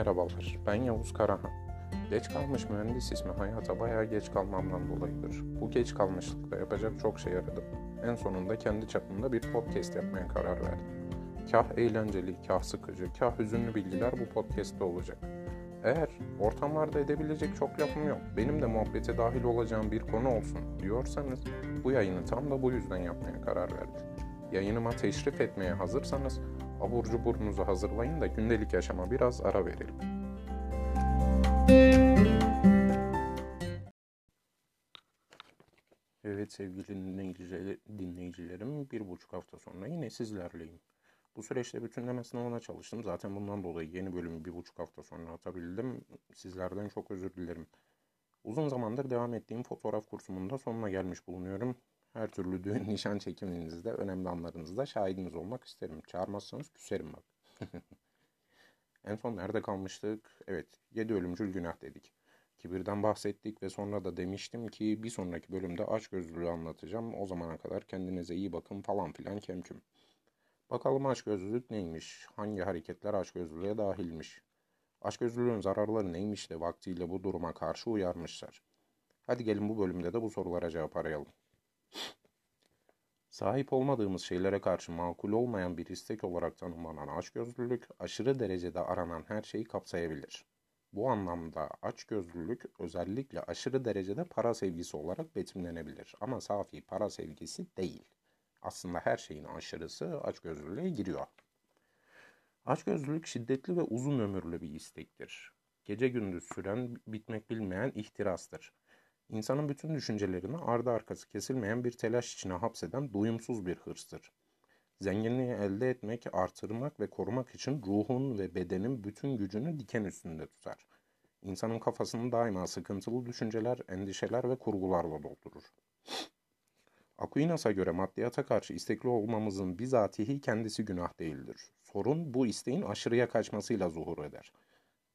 Merhabalar, ben Yavuz Karahan. Geç kalmış mühendis ismi hayata bayağı geç kalmamdan dolayıdır. Bu geç kalmışlıkta yapacak çok şey aradım. En sonunda kendi çapımda bir podcast yapmaya karar verdim. Kah eğlenceli, kah sıkıcı, kah hüzünlü bilgiler bu podcast'te olacak. Eğer ortamlarda edebilecek çok lafım yok, benim de muhabbete dahil olacağım bir konu olsun diyorsanız bu yayını tam da bu yüzden yapmaya karar verdim. Yayınıma teşrif etmeye hazırsanız abur cuburunuzu hazırlayın da gündelik yaşama biraz ara verelim. Evet sevgili dinleyicilerim bir buçuk hafta sonra yine sizlerleyim. Bu süreçte bütünleme sınavına çalıştım. Zaten bundan dolayı yeni bölümü bir buçuk hafta sonra atabildim. Sizlerden çok özür dilerim. Uzun zamandır devam ettiğim fotoğraf kursumun da sonuna gelmiş bulunuyorum. Her türlü düğün nişan çekiminizde, önemli anlarınızda şahidiniz olmak isterim. Çağırmazsanız küserim bak. en son nerede kalmıştık? Evet, yedi ölümcül günah dedik. Kibirden bahsettik ve sonra da demiştim ki bir sonraki bölümde açgözlülüğü anlatacağım. O zamana kadar kendinize iyi bakın falan filan kemküm. Bakalım açgözlülük neymiş? Hangi hareketler açgözlülüğe dahilmiş? Açgözlülüğün zararları neymiş de vaktiyle bu duruma karşı uyarmışlar. Hadi gelin bu bölümde de bu sorulara cevap arayalım. Sahip olmadığımız şeylere karşı makul olmayan bir istek olarak tanımlanan açgözlülük, aşırı derecede aranan her şeyi kapsayabilir. Bu anlamda açgözlülük özellikle aşırı derecede para sevgisi olarak betimlenebilir ama safi para sevgisi değil. Aslında her şeyin aşırısı açgözlülüğe giriyor. Açgözlülük şiddetli ve uzun ömürlü bir istektir. Gece gündüz süren, bitmek bilmeyen ihtirastır. İnsanın bütün düşüncelerini ardı arkası kesilmeyen bir telaş içine hapseden doyumsuz bir hırstır. Zenginliği elde etmek, artırmak ve korumak için ruhun ve bedenin bütün gücünü diken üstünde tutar. İnsanın kafasını daima sıkıntılı düşünceler, endişeler ve kurgularla doldurur. Aquinas'a göre maddiyata karşı istekli olmamızın bizatihi kendisi günah değildir. Sorun bu isteğin aşırıya kaçmasıyla zuhur eder.''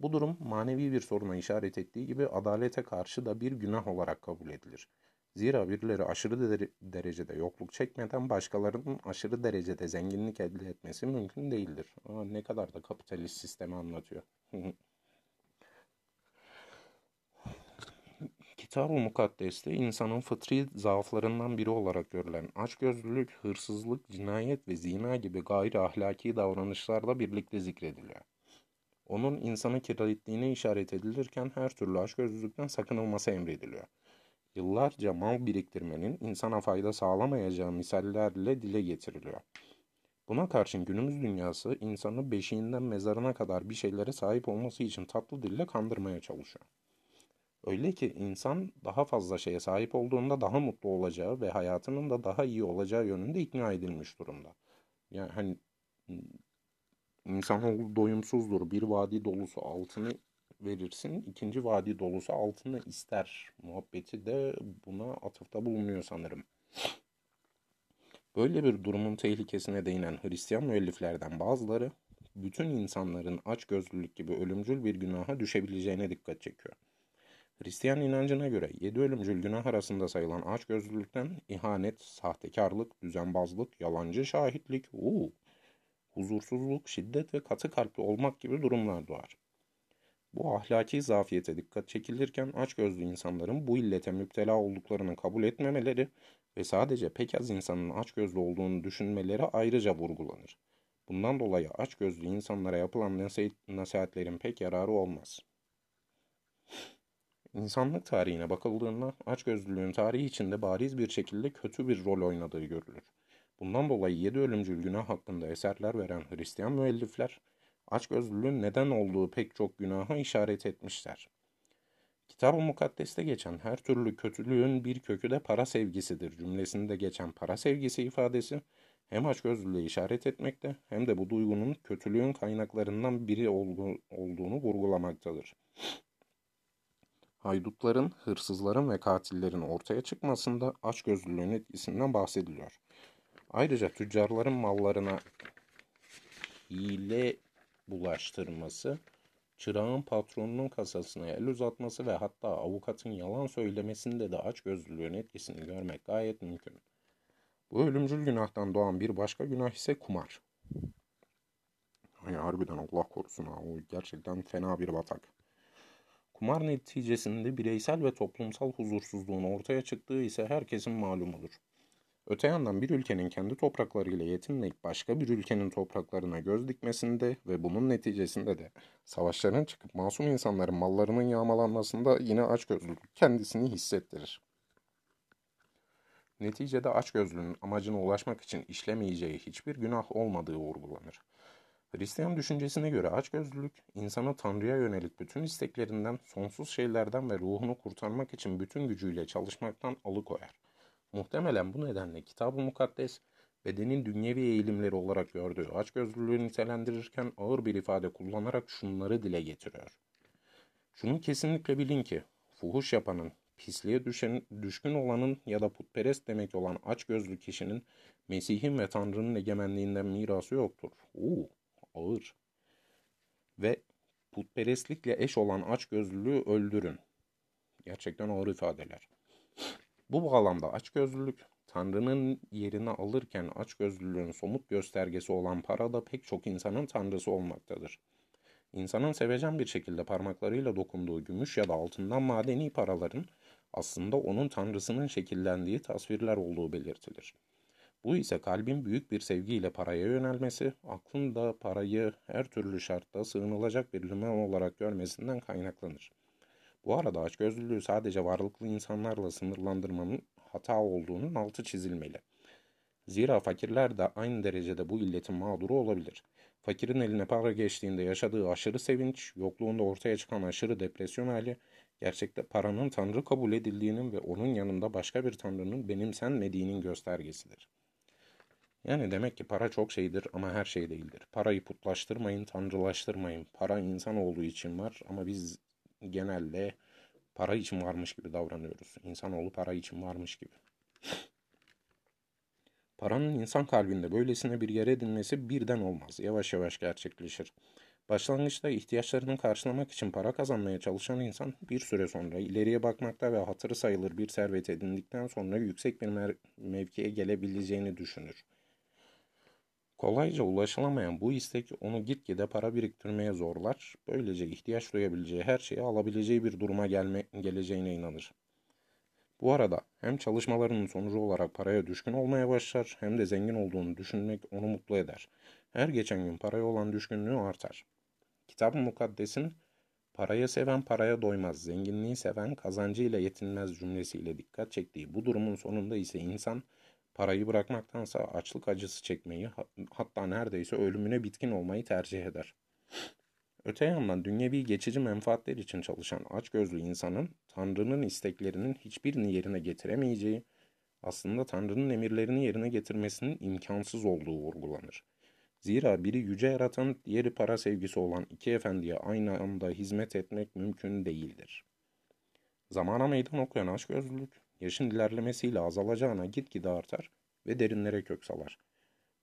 Bu durum manevi bir soruna işaret ettiği gibi adalete karşı da bir günah olarak kabul edilir. Zira birileri aşırı derecede yokluk çekmeden başkalarının aşırı derecede zenginlik elde etmesi mümkün değildir. Aa, ne kadar da kapitalist sistemi anlatıyor. Kitab-ı Mukaddes'te insanın fıtri zaaflarından biri olarak görülen açgözlülük, hırsızlık, cinayet ve zina gibi gayri ahlaki davranışlarla birlikte zikrediliyor. Onun insanı kirlettiğine işaret edilirken her türlü açgözlülükten sakınılması emrediliyor. Yıllarca mal biriktirmenin insana fayda sağlamayacağı misallerle dile getiriliyor. Buna karşın günümüz dünyası insanı beşiğinden mezarına kadar bir şeylere sahip olması için tatlı dille kandırmaya çalışıyor. Öyle ki insan daha fazla şeye sahip olduğunda daha mutlu olacağı ve hayatının da daha iyi olacağı yönünde ikna edilmiş durumda. Yani hani İnsanoğlu doyumsuzdur. Bir vadi dolusu altını verirsin, ikinci vadi dolusu altını ister. Muhabbeti de buna atıfta bulunuyor sanırım. Böyle bir durumun tehlikesine değinen Hristiyan müelliflerden bazıları, bütün insanların açgözlülük gibi ölümcül bir günaha düşebileceğine dikkat çekiyor. Hristiyan inancına göre yedi ölümcül günah arasında sayılan açgözlülükten ihanet, sahtekarlık, düzenbazlık, yalancı şahitlik, uuu, huzursuzluk, şiddet ve katı kalpli olmak gibi durumlar doğar. Bu ahlaki zafiyete dikkat çekilirken açgözlü insanların bu illete müptela olduklarını kabul etmemeleri ve sadece pek az insanın açgözlü olduğunu düşünmeleri ayrıca vurgulanır. Bundan dolayı açgözlü insanlara yapılan nasihatlerin pek yararı olmaz. İnsanlık tarihine bakıldığında açgözlülüğün tarihi içinde bariz bir şekilde kötü bir rol oynadığı görülür. Bundan dolayı yedi ölümcül günah hakkında eserler veren Hristiyan müellifler, açgözlülüğün neden olduğu pek çok günaha işaret etmişler. Kitab-ı Mukaddes'te geçen her türlü kötülüğün bir kökü de para sevgisidir cümlesinde geçen para sevgisi ifadesi hem açgözlülüğe işaret etmekte hem de bu duygunun kötülüğün kaynaklarından biri olduğunu vurgulamaktadır. Haydutların, hırsızların ve katillerin ortaya çıkmasında açgözlülüğün etkisinden bahsediliyor. Ayrıca tüccarların mallarına hile bulaştırması, çırağın patronunun kasasına el uzatması ve hatta avukatın yalan söylemesinde de açgözlülüğün etkisini görmek gayet mümkün. Bu ölümcül günahtan doğan bir başka günah ise kumar. Ay harbiden Allah korusun ha. O gerçekten fena bir batak. Kumar neticesinde bireysel ve toplumsal huzursuzluğun ortaya çıktığı ise herkesin malumudur. Öte yandan bir ülkenin kendi topraklarıyla yetinmeyip başka bir ülkenin topraklarına göz dikmesinde ve bunun neticesinde de savaşların çıkıp masum insanların mallarının yağmalanmasında yine açgözlülük kendisini hissettirir. Neticede açgözlülüğün amacına ulaşmak için işlemeyeceği hiçbir günah olmadığı vurgulanır. Hristiyan düşüncesine göre açgözlülük, insanı Tanrı'ya yönelik bütün isteklerinden, sonsuz şeylerden ve ruhunu kurtarmak için bütün gücüyle çalışmaktan alıkoyar. Muhtemelen bu nedenle Kitab-ı Mukaddes, bedenin dünyevi eğilimleri olarak gördüğü açgözlülüğü nitelendirirken ağır bir ifade kullanarak şunları dile getiriyor. Şunu kesinlikle bilin ki, fuhuş yapanın, pisliğe düşen, düşkün olanın ya da putperest demek olan açgözlü kişinin Mesih'in ve Tanrı'nın egemenliğinden mirası yoktur. Uuu, ağır. Ve putperestlikle eş olan açgözlülüğü öldürün. Gerçekten ağır ifadeler. Bu bağlamda açgözlülük, Tanrı'nın yerini alırken açgözlülüğün somut göstergesi olan para da pek çok insanın tanrısı olmaktadır. İnsanın sevecen bir şekilde parmaklarıyla dokunduğu gümüş ya da altından madeni paraların aslında onun tanrısının şekillendiği tasvirler olduğu belirtilir. Bu ise kalbin büyük bir sevgiyle paraya yönelmesi, aklın da parayı her türlü şartta sığınılacak bir liman olarak görmesinden kaynaklanır. Bu arada açgözlülüğü sadece varlıklı insanlarla sınırlandırmanın hata olduğunun altı çizilmeli. Zira fakirler de aynı derecede bu illetin mağduru olabilir. Fakirin eline para geçtiğinde yaşadığı aşırı sevinç, yokluğunda ortaya çıkan aşırı depresyon hali, gerçekte paranın tanrı kabul edildiğinin ve onun yanında başka bir tanrının benimsenmediğinin göstergesidir. Yani demek ki para çok şeydir ama her şey değildir. Parayı putlaştırmayın, tanrılaştırmayın. Para insanoğlu için var ama biz genelde para için varmış gibi davranıyoruz. İnsanoğlu para için varmış gibi. Paranın insan kalbinde böylesine bir yer edinmesi birden olmaz. Yavaş yavaş gerçekleşir. Başlangıçta ihtiyaçlarını karşılamak için para kazanmaya çalışan insan bir süre sonra ileriye bakmakta ve hatırı sayılır bir servet edindikten sonra yüksek bir mevkiye gelebileceğini düşünür. Kolayca ulaşılamayan bu istek onu gitgide para biriktirmeye zorlar, böylece ihtiyaç duyabileceği her şeyi alabileceği bir duruma gelme, geleceğine inanır. Bu arada hem çalışmalarının sonucu olarak paraya düşkün olmaya başlar hem de zengin olduğunu düşünmek onu mutlu eder. Her geçen gün paraya olan düşkünlüğü artar. Kitab-ı Mukaddes'in parayı seven paraya doymaz, zenginliği seven kazancıyla yetinmez cümlesiyle dikkat çektiği bu durumun sonunda ise insan Parayı bırakmaktansa açlık acısı çekmeyi hatta neredeyse ölümüne bitkin olmayı tercih eder. Öte yandan dünyevi geçici menfaatler için çalışan açgözlü insanın Tanrı'nın isteklerinin hiçbirini yerine getiremeyeceği, aslında Tanrı'nın emirlerini yerine getirmesinin imkansız olduğu vurgulanır. Zira biri yüce yaratan, diğeri para sevgisi olan iki efendiye aynı anda hizmet etmek mümkün değildir. Zamana meydan okuyan açgözlülük, yaşın ilerlemesiyle azalacağına gitgide artar ve derinlere kök salar.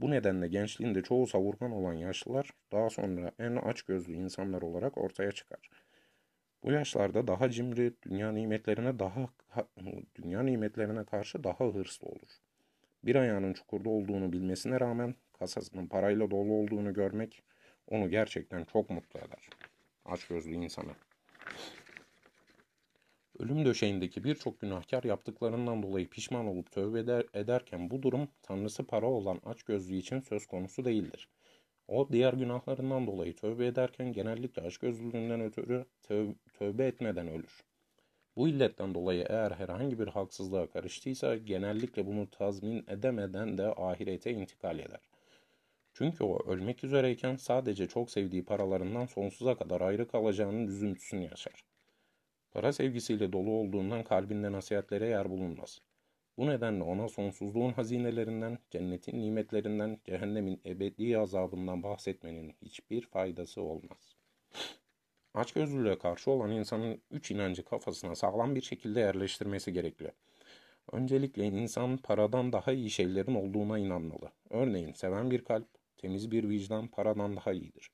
Bu nedenle gençliğinde çoğu savurgan olan yaşlılar daha sonra en açgözlü insanlar olarak ortaya çıkar. Bu yaşlarda daha cimri, dünya nimetlerine daha dünya nimetlerine karşı daha hırslı olur. Bir ayağının çukurda olduğunu bilmesine rağmen kasasının parayla dolu olduğunu görmek onu gerçekten çok mutlu eder. Açgözlü insanı. Ölüm döşeğindeki birçok günahkar yaptıklarından dolayı pişman olup tövbe eder, ederken bu durum tanrısı para olan açgözlü için söz konusu değildir. O diğer günahlarından dolayı tövbe ederken genellikle açgözlülüğünden ötürü töv tövbe etmeden ölür. Bu illetten dolayı eğer herhangi bir haksızlığa karıştıysa genellikle bunu tazmin edemeden de ahirete intikal eder. Çünkü o ölmek üzereyken sadece çok sevdiği paralarından sonsuza kadar ayrı kalacağının üzüntüsünü yaşar. Para sevgisiyle dolu olduğundan kalbinde nasihatlere yer bulunmaz. Bu nedenle ona sonsuzluğun hazinelerinden, cennetin nimetlerinden, cehennemin ebedi azabından bahsetmenin hiçbir faydası olmaz. Açgözlülüğe karşı olan insanın üç inancı kafasına sağlam bir şekilde yerleştirmesi gerekli. Öncelikle insan paradan daha iyi şeylerin olduğuna inanmalı. Örneğin seven bir kalp, temiz bir vicdan paradan daha iyidir.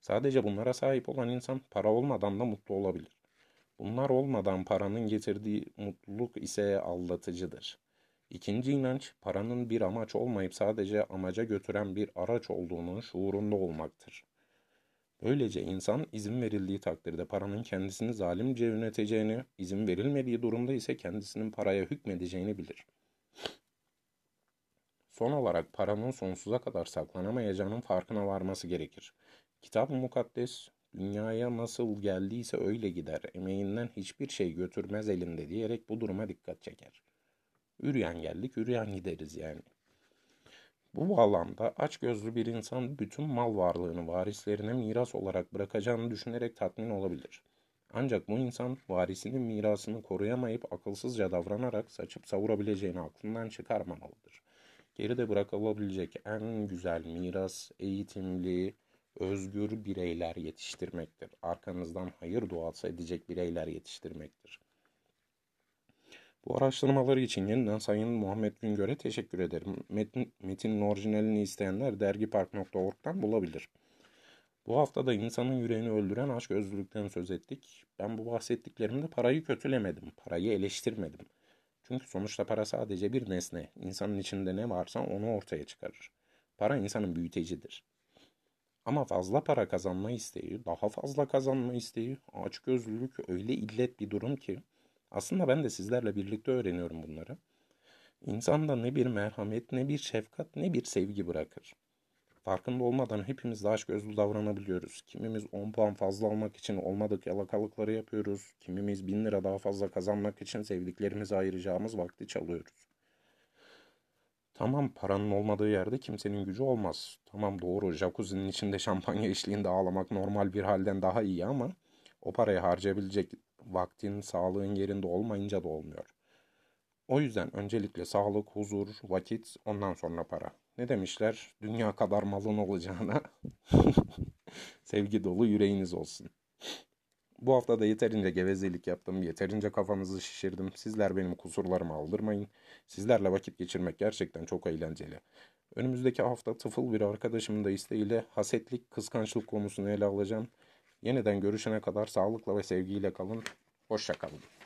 Sadece bunlara sahip olan insan para olmadan da mutlu olabilir. Bunlar olmadan paranın getirdiği mutluluk ise aldatıcıdır. İkinci inanç, paranın bir amaç olmayıp sadece amaca götüren bir araç olduğunun şuurunda olmaktır. Böylece insan izin verildiği takdirde paranın kendisini zalimce yöneteceğini, izin verilmediği durumda ise kendisinin paraya hükmedeceğini bilir. Son olarak paranın sonsuza kadar saklanamayacağının farkına varması gerekir. Kitab-ı Mukaddes, dünyaya nasıl geldiyse öyle gider, emeğinden hiçbir şey götürmez elinde diyerek bu duruma dikkat çeker. Üryan geldik, üryan gideriz yani. Bu bağlamda açgözlü bir insan bütün mal varlığını varislerine miras olarak bırakacağını düşünerek tatmin olabilir. Ancak bu insan varisinin mirasını koruyamayıp akılsızca davranarak saçıp savurabileceğini aklından çıkarmamalıdır. Geride bırakılabilecek en güzel miras eğitimli, özgür bireyler yetiştirmektir. Arkanızdan hayır duası edecek bireyler yetiştirmektir. Bu araştırmaları için yeniden Sayın Muhammed Güngör'e teşekkür ederim. Metin, metinin orijinalini isteyenler dergipark.org'dan bulabilir. Bu hafta da insanın yüreğini öldüren aşk özlülükten söz ettik. Ben bu bahsettiklerimde parayı kötülemedim, parayı eleştirmedim. Çünkü sonuçta para sadece bir nesne. İnsanın içinde ne varsa onu ortaya çıkarır. Para insanın büyütecidir. Ama fazla para kazanma isteği, daha fazla kazanma isteği, açgözlülük öyle illet bir durum ki aslında ben de sizlerle birlikte öğreniyorum bunları. İnsanda ne bir merhamet, ne bir şefkat, ne bir sevgi bırakır. Farkında olmadan hepimiz de açgözlü davranabiliyoruz. Kimimiz 10 puan fazla almak için olmadık yalakalıkları yapıyoruz. Kimimiz 1000 lira daha fazla kazanmak için sevdiklerimize ayıracağımız vakti çalıyoruz. Tamam paranın olmadığı yerde kimsenin gücü olmaz. Tamam doğru jacuzzi'nin içinde şampanya eşliğinde ağlamak normal bir halden daha iyi ama o parayı harcayabilecek vaktin, sağlığın yerinde olmayınca da olmuyor. O yüzden öncelikle sağlık, huzur, vakit, ondan sonra para. Ne demişler? Dünya kadar malın olacağına sevgi dolu yüreğiniz olsun. Bu hafta da yeterince gevezelik yaptım, yeterince kafanızı şişirdim. Sizler benim kusurlarımı aldırmayın. Sizlerle vakit geçirmek gerçekten çok eğlenceli. Önümüzdeki hafta tıfıl bir arkadaşımın da isteğiyle hasetlik, kıskançlık konusunu ele alacağım. Yeniden görüşene kadar sağlıkla ve sevgiyle kalın. Hoşça kalın.